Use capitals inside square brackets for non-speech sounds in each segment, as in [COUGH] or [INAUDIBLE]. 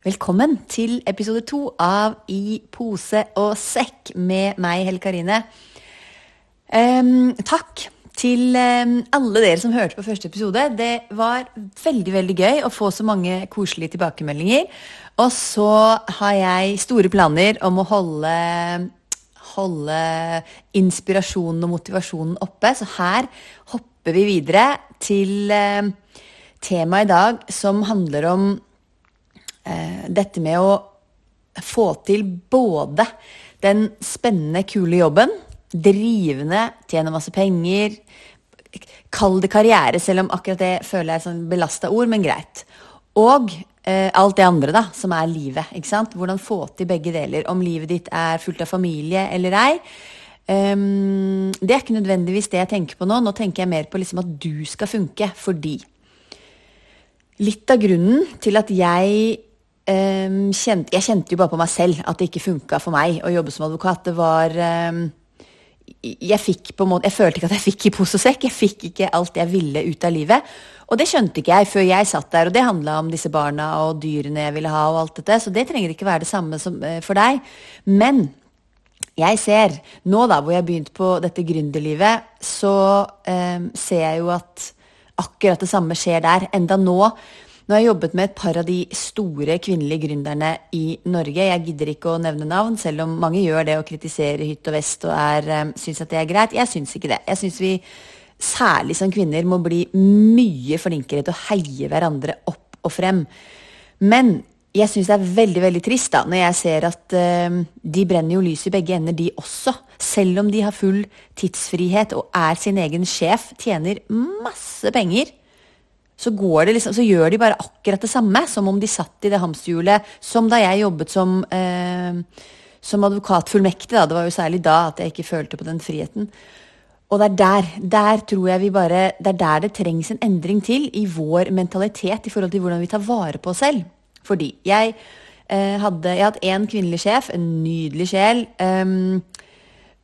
Velkommen til episode to av I pose og sekk med meg, Helle Karine. Um, takk til um, alle dere som hørte på første episode. Det var veldig veldig gøy å få så mange koselige tilbakemeldinger. Og så har jeg store planer om å holde, holde inspirasjonen og motivasjonen oppe. Så her hopper vi videre til um, temaet i dag som handler om dette med å få til både den spennende, kule jobben, drivende, tjene masse penger Kall det karriere, selv om akkurat det føler jeg er sånn belasta ord, men greit. Og eh, alt det andre, da, som er livet. ikke sant? Hvordan få til begge deler. Om livet ditt er fullt av familie eller ei. Um, det er ikke nødvendigvis det jeg tenker på nå. Nå tenker jeg mer på liksom at du skal funke fordi Litt av grunnen til at jeg um, kjente, Jeg kjente jo bare på meg selv at det ikke funka for meg å jobbe som advokat. Det var um, jeg fikk på måte, jeg følte ikke at jeg fikk i pose og sekk. Jeg fikk ikke alt jeg ville ut av livet. Og det skjønte ikke jeg før jeg satt der, og det handla om disse barna og dyrene jeg ville ha. og alt dette, Så det trenger ikke være det samme som, uh, for deg. Men jeg ser, nå da hvor jeg har begynt på dette gründerlivet, så um, ser jeg jo at akkurat det samme skjer der. Enda nå. Nå har jeg jobbet med et par av de store kvinnelige gründerne i Norge. Jeg gidder ikke å nevne navn, selv om mange gjør det og kritiserer hytt og vest og er, um, syns at det er greit. Jeg syns ikke det. Jeg syns vi, særlig som kvinner, må bli mye flinkere til å heie hverandre opp og frem. Men jeg syns det er veldig veldig trist da, når jeg ser at uh, de brenner jo lys i begge ender, de også. Selv om de har full tidsfrihet og er sin egen sjef, tjener masse penger, så, liksom, så, gjør de bare akkurat det samme, som om de satt i det hamsterhjulet som da jeg jobbet som, eh, som advokatfullmektig. Da. Det var jo særlig da at jeg ikke følte på den friheten. Og det er der, der tror jeg vi bare, det er der det trengs en endring til i vår mentalitet i forhold til hvordan vi tar vare på oss selv. Fordi jeg eh, hadde Jeg hatt én kvinnelig sjef, en nydelig sjel, Eh,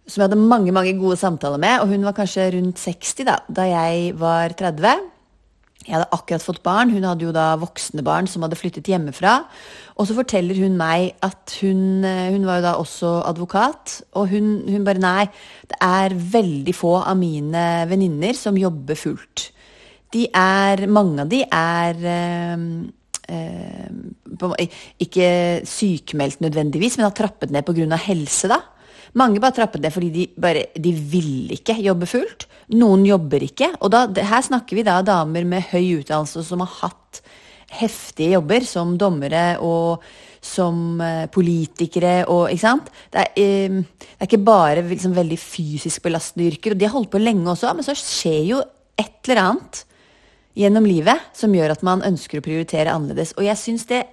som jeg hadde mange mange gode samtaler med. Og hun var kanskje rundt 60 da, da jeg var 30. Jeg hadde akkurat fått barn. Hun hadde jo da voksne barn som hadde flyttet hjemmefra. Og så forteller hun meg at hun, eh, hun var jo da også advokat. Og hun, hun, bare Nei, det er veldig få av mine venninner som jobber fullt. De er Mange av de er øh, øh, Ikke sykemeldt nødvendigvis, men har trappet ned pga. helse, da. Mange bare trappet ned fordi de bare de vil ikke jobbe fullt. Noen jobber ikke. Og da, her snakker vi da damer med høy utdannelse som har hatt heftige jobber som dommere og som eh, politikere og Ikke sant? Det er, eh, det er ikke bare liksom, veldig fysisk belastende yrker, og de har holdt på lenge også, men så skjer jo et eller annet gjennom livet som gjør at man ønsker å prioritere annerledes. Og jeg syns det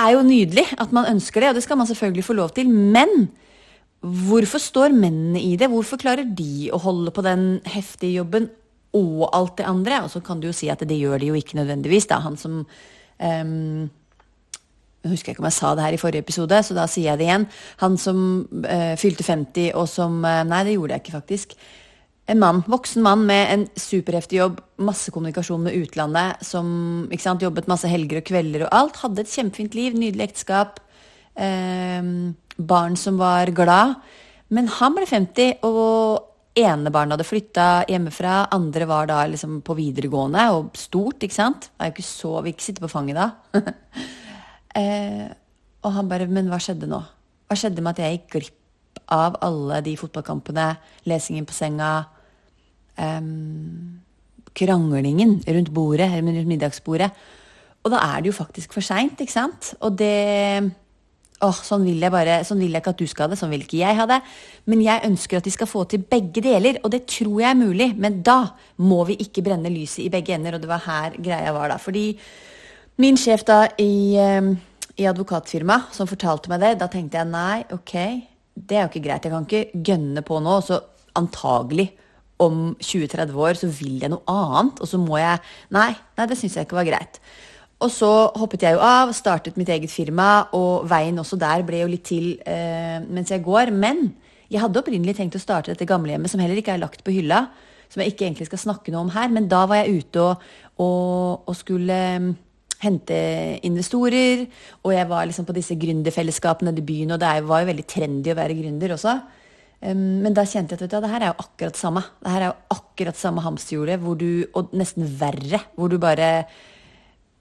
er jo nydelig at man ønsker det, og det skal man selvfølgelig få lov til. Men hvorfor står mennene i det? Hvorfor klarer de å holde på den heftige jobben og alt det andre? Og så kan du jo si at det gjør de jo ikke nødvendigvis, da. Han som um, jeg husker ikke om jeg sa det her i forrige episode, så da sier jeg det igjen. Han som uh, fylte 50 og som uh, Nei, det gjorde jeg ikke, faktisk en mann, voksen mann med en superheftig jobb, masse kommunikasjon med utlandet, som sant, jobbet masse helger og kvelder og alt. Hadde et kjempefint liv, nydelig ekteskap, eh, barn som var glad. Men han ble 50, og ene barnet hadde flytta hjemmefra, andre var da liksom på videregående og stort, ikke sant. Det er jo ikke så, Vi ikke sitte på fanget da. [LAUGHS] eh, og han bare Men hva skjedde nå? Hva skjedde med at jeg gikk glipp av alle de fotballkampene, lesingen på senga, um, kranglingen rundt bordet, rundt middagsbordet. Og da er det jo faktisk for seint, ikke sant? Og det Åh, sånn vil jeg bare, sånn vil jeg ikke at du skal ha det, sånn vil ikke jeg ha det. Men jeg ønsker at de skal få til begge deler, og det tror jeg er mulig. Men da må vi ikke brenne lyset i begge ender, og det var her greia var da. Fordi min sjef da i, i advokatfirma som fortalte meg det, da tenkte jeg nei, ok, det er jo ikke greit. Jeg kan ikke gønne på nå, så antagelig om 20-30 år så vil jeg noe annet, og så må jeg Nei, nei det syns jeg ikke var greit. Og så hoppet jeg jo av, startet mitt eget firma, og veien også der ble jo litt til eh, mens jeg går. Men jeg hadde opprinnelig tenkt å starte dette gamlehjemmet, som heller ikke er lagt på hylla. Som jeg ikke egentlig skal snakke noe om her, men da var jeg ute og, og, og skulle um, hente investorer. Og jeg var liksom på disse gründerfellesskapene i byen, og det var jo veldig trendy å være gründer også. Men da kjente jeg at du, det her er jo akkurat samme. Det her er jo akkurat samme hamsterhjulet, og nesten verre. Hvor du bare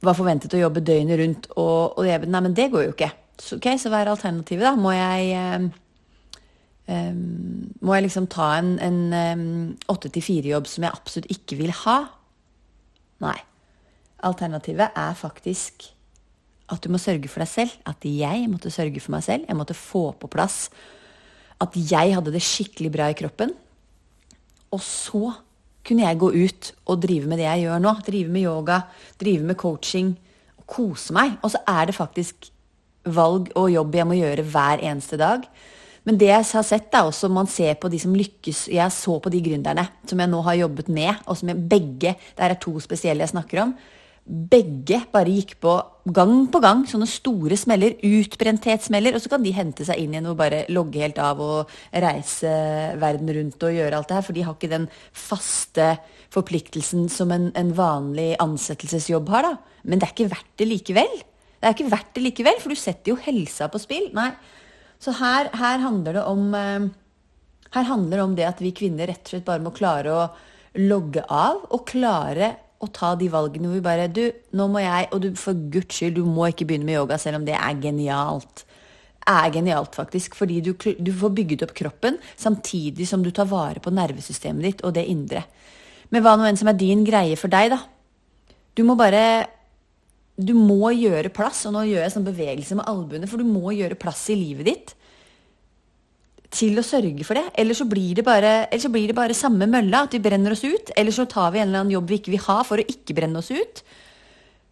var forventet å jobbe døgnet rundt, og, og jeg, nei, men det går jo ikke. Så, ok, så hva er alternativet, da? Må jeg um, Må jeg liksom ta en åtte til fire-jobb som jeg absolutt ikke vil ha? Nei. Alternativet er faktisk at du må sørge for deg selv. At jeg måtte sørge for meg selv. Jeg måtte få på plass at jeg hadde det skikkelig bra i kroppen. Og så kunne jeg gå ut og drive med det jeg gjør nå. Drive med yoga, drive med coaching og kose meg. Og så er det faktisk valg og jobb jeg må gjøre hver eneste dag. Men det jeg har sett, er også man ser på de som lykkes Jeg så på de gründerne som jeg nå har jobbet med, og som jeg begge Det er to spesielle jeg snakker om begge bare gikk på gang på gang sånne store smeller, utbrenthetssmeller, og så kan de hente seg inn igjen og bare logge helt av og reise verden rundt og gjøre alt det her, for de har ikke den faste forpliktelsen som en, en vanlig ansettelsesjobb har, da. Men det er ikke verdt det likevel. Det er ikke verdt det likevel, for du setter jo helsa på spill. Nei. Så her, her handler det om eh, Her handler det om det at vi kvinner rett og slett bare må klare å logge av og klare å ta de valgene hvor vi bare Du, nå må jeg Og du, for guds skyld, du må ikke begynne med yoga selv om det er genialt. Er genialt, faktisk. Fordi du, du får bygget opp kroppen samtidig som du tar vare på nervesystemet ditt og det indre. Men hva nå enn som er din greie for deg, da. Du må bare Du må gjøre plass, og nå gjør jeg sånn bevegelse med albuene, for du må gjøre plass i livet ditt til å sørge for det. Eller så blir det bare, blir det bare samme mølla, at vi brenner oss ut. Eller så tar vi en eller annen jobb vi ikke vil ha for å ikke brenne oss ut.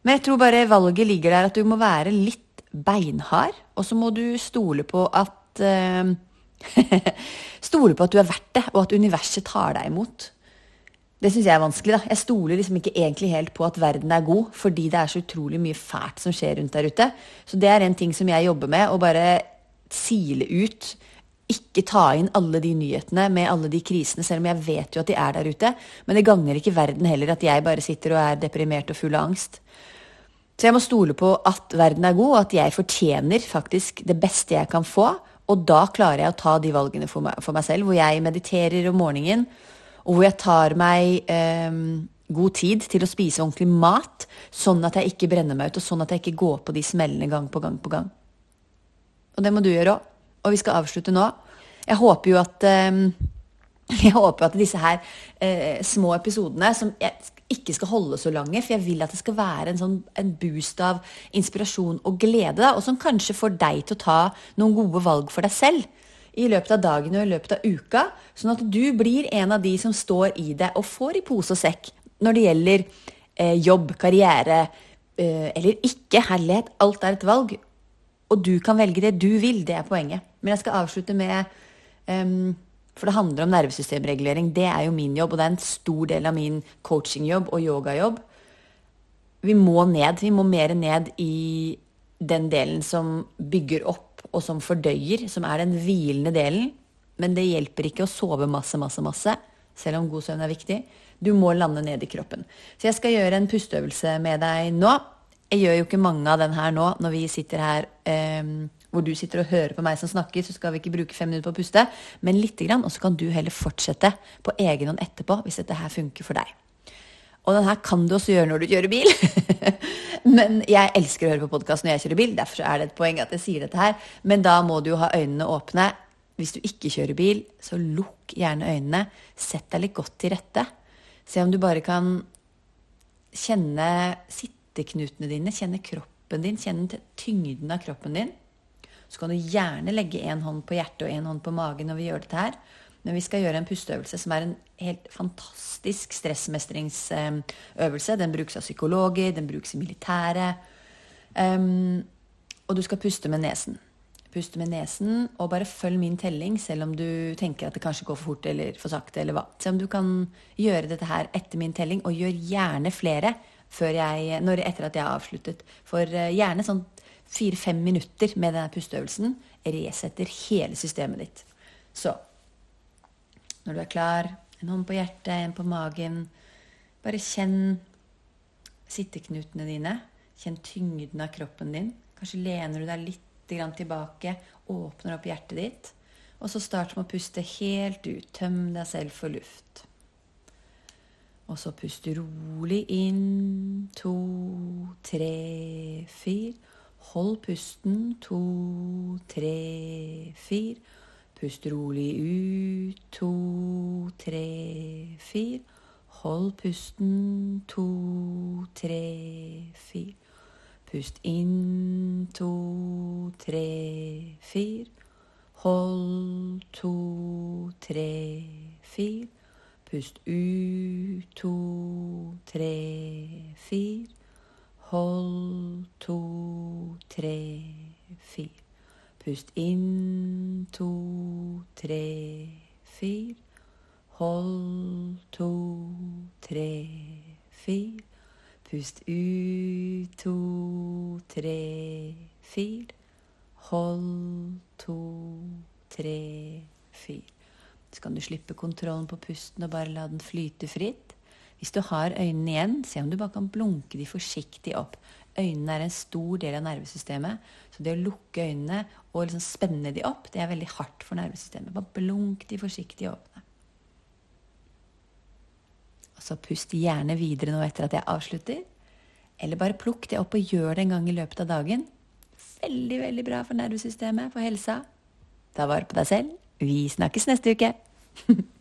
Men jeg tror bare valget ligger der at du må være litt beinhard, og så må du stole på at uh, [LAUGHS] Stole på at du er verdt det, og at universet tar deg imot. Det syns jeg er vanskelig. da. Jeg stoler liksom ikke egentlig helt på at verden er god, fordi det er så utrolig mye fælt som skjer rundt der ute. Så det er en ting som jeg jobber med, å bare sile ut ikke ta inn alle de nyhetene med alle de krisene, selv om jeg vet jo at de er der ute. Men det gagner ikke verden heller at jeg bare sitter og er deprimert og full av angst. Så jeg må stole på at verden er god, og at jeg fortjener faktisk det beste jeg kan få. Og da klarer jeg å ta de valgene for meg, for meg selv, hvor jeg mediterer om morgenen, og hvor jeg tar meg eh, god tid til å spise ordentlig mat, sånn at jeg ikke brenner meg ut, og sånn at jeg ikke går på de smellene gang på gang på gang. Og det må du gjøre òg og vi skal avslutte nå. Jeg håper jo at eh, [LAUGHS] jeg håper at disse her eh, små episodene, som jeg ikke skal holde så lange, for jeg vil at det skal være en, sånn, en boost av inspirasjon og glede, og som kanskje får deg til å ta noen gode valg for deg selv i løpet av dagen og i løpet av uka, sånn at du blir en av de som står i det og får i pose og sekk når det gjelder eh, jobb, karriere eh, eller ikke. Herlighet, alt er et valg. Og du kan velge det du vil, det er poenget. Men jeg skal avslutte med um, For det handler om nervesystemregulering. Det er jo min jobb, og det er en stor del av min coachingjobb og yogajobb. Vi må ned. Vi må mer ned i den delen som bygger opp, og som fordøyer, som er den hvilende delen. Men det hjelper ikke å sove masse, masse, masse, selv om god søvn er viktig. Du må lande ned i kroppen. Så jeg skal gjøre en pusteøvelse med deg nå. Jeg gjør jo ikke mange av den her nå, når vi sitter her um, hvor du sitter og hører på meg som snakker, så skal vi ikke bruke fem minutter på å puste, men lite grann, og så kan du heller fortsette på egen hånd etterpå hvis dette her funker for deg. Og den her kan du også gjøre når du kjører bil. [LAUGHS] men jeg elsker å høre på podkast når jeg kjører bil, derfor er det et poeng at jeg sier dette her. Men da må du jo ha øynene åpne. Hvis du ikke kjører bil, så lukk gjerne øynene. Sett deg litt godt til rette. Se om du bare kan kjenne sitteknutene dine, kjenne kroppen din, kjenne tyngden av kroppen din. Så kan du gjerne legge én hånd på hjertet og én hånd på magen når vi gjør dette her. Men vi skal gjøre en pusteøvelse som er en helt fantastisk stressmestringsøvelse. Den brukes av psykologer, den brukes i militæret. Um, og du skal puste med nesen. puste med nesen, og bare følg min telling, selv om du tenker at det kanskje går for fort eller for sakte. eller hva. Se om du kan gjøre dette her etter min telling, og gjør gjerne flere jeg, når, etter at jeg har avsluttet. For uh, gjerne sånn fire-fem minutter med denne pusteøvelsen resetter hele systemet ditt. Så når du er klar, en hånd på hjertet, en på magen, bare kjenn sitteknutene dine. Kjenn tyngden av kroppen din. Kanskje lener du deg litt tilbake, åpner opp hjertet ditt. Og så start med å puste helt ut. Tøm deg selv for luft. Og så pust rolig inn. To, tre, fire. Hold pusten. To, tre, fire. Pust rolig ut. To, tre, fire. Hold pusten. To, tre, fire. Pust inn. To, tre, fire. Hold. To, tre, fire. Pust ut. To, tre, fire. Hold. To, tre, fire. Pust inn. To, tre, fire. Hold to, tre, fire. Pust ut to, tre, fire. Hold to, tre, fire. Så kan du slippe kontrollen på pusten og bare la den flyte fritt. Hvis du har øynene igjen, se om du bare kan blunke de forsiktig opp. Øynene er en stor del av nervesystemet, så det å lukke øynene og liksom spenne de opp, det er veldig hardt for nervesystemet. Bare blunk de forsiktig åpne. Og så pust gjerne videre nå etter at jeg avslutter. Eller bare plukk det opp og gjør det en gang i løpet av dagen. Veldig, veldig bra for nervesystemet, for helsa. Ta vare på deg selv. Vi snakkes neste uke. [LAUGHS]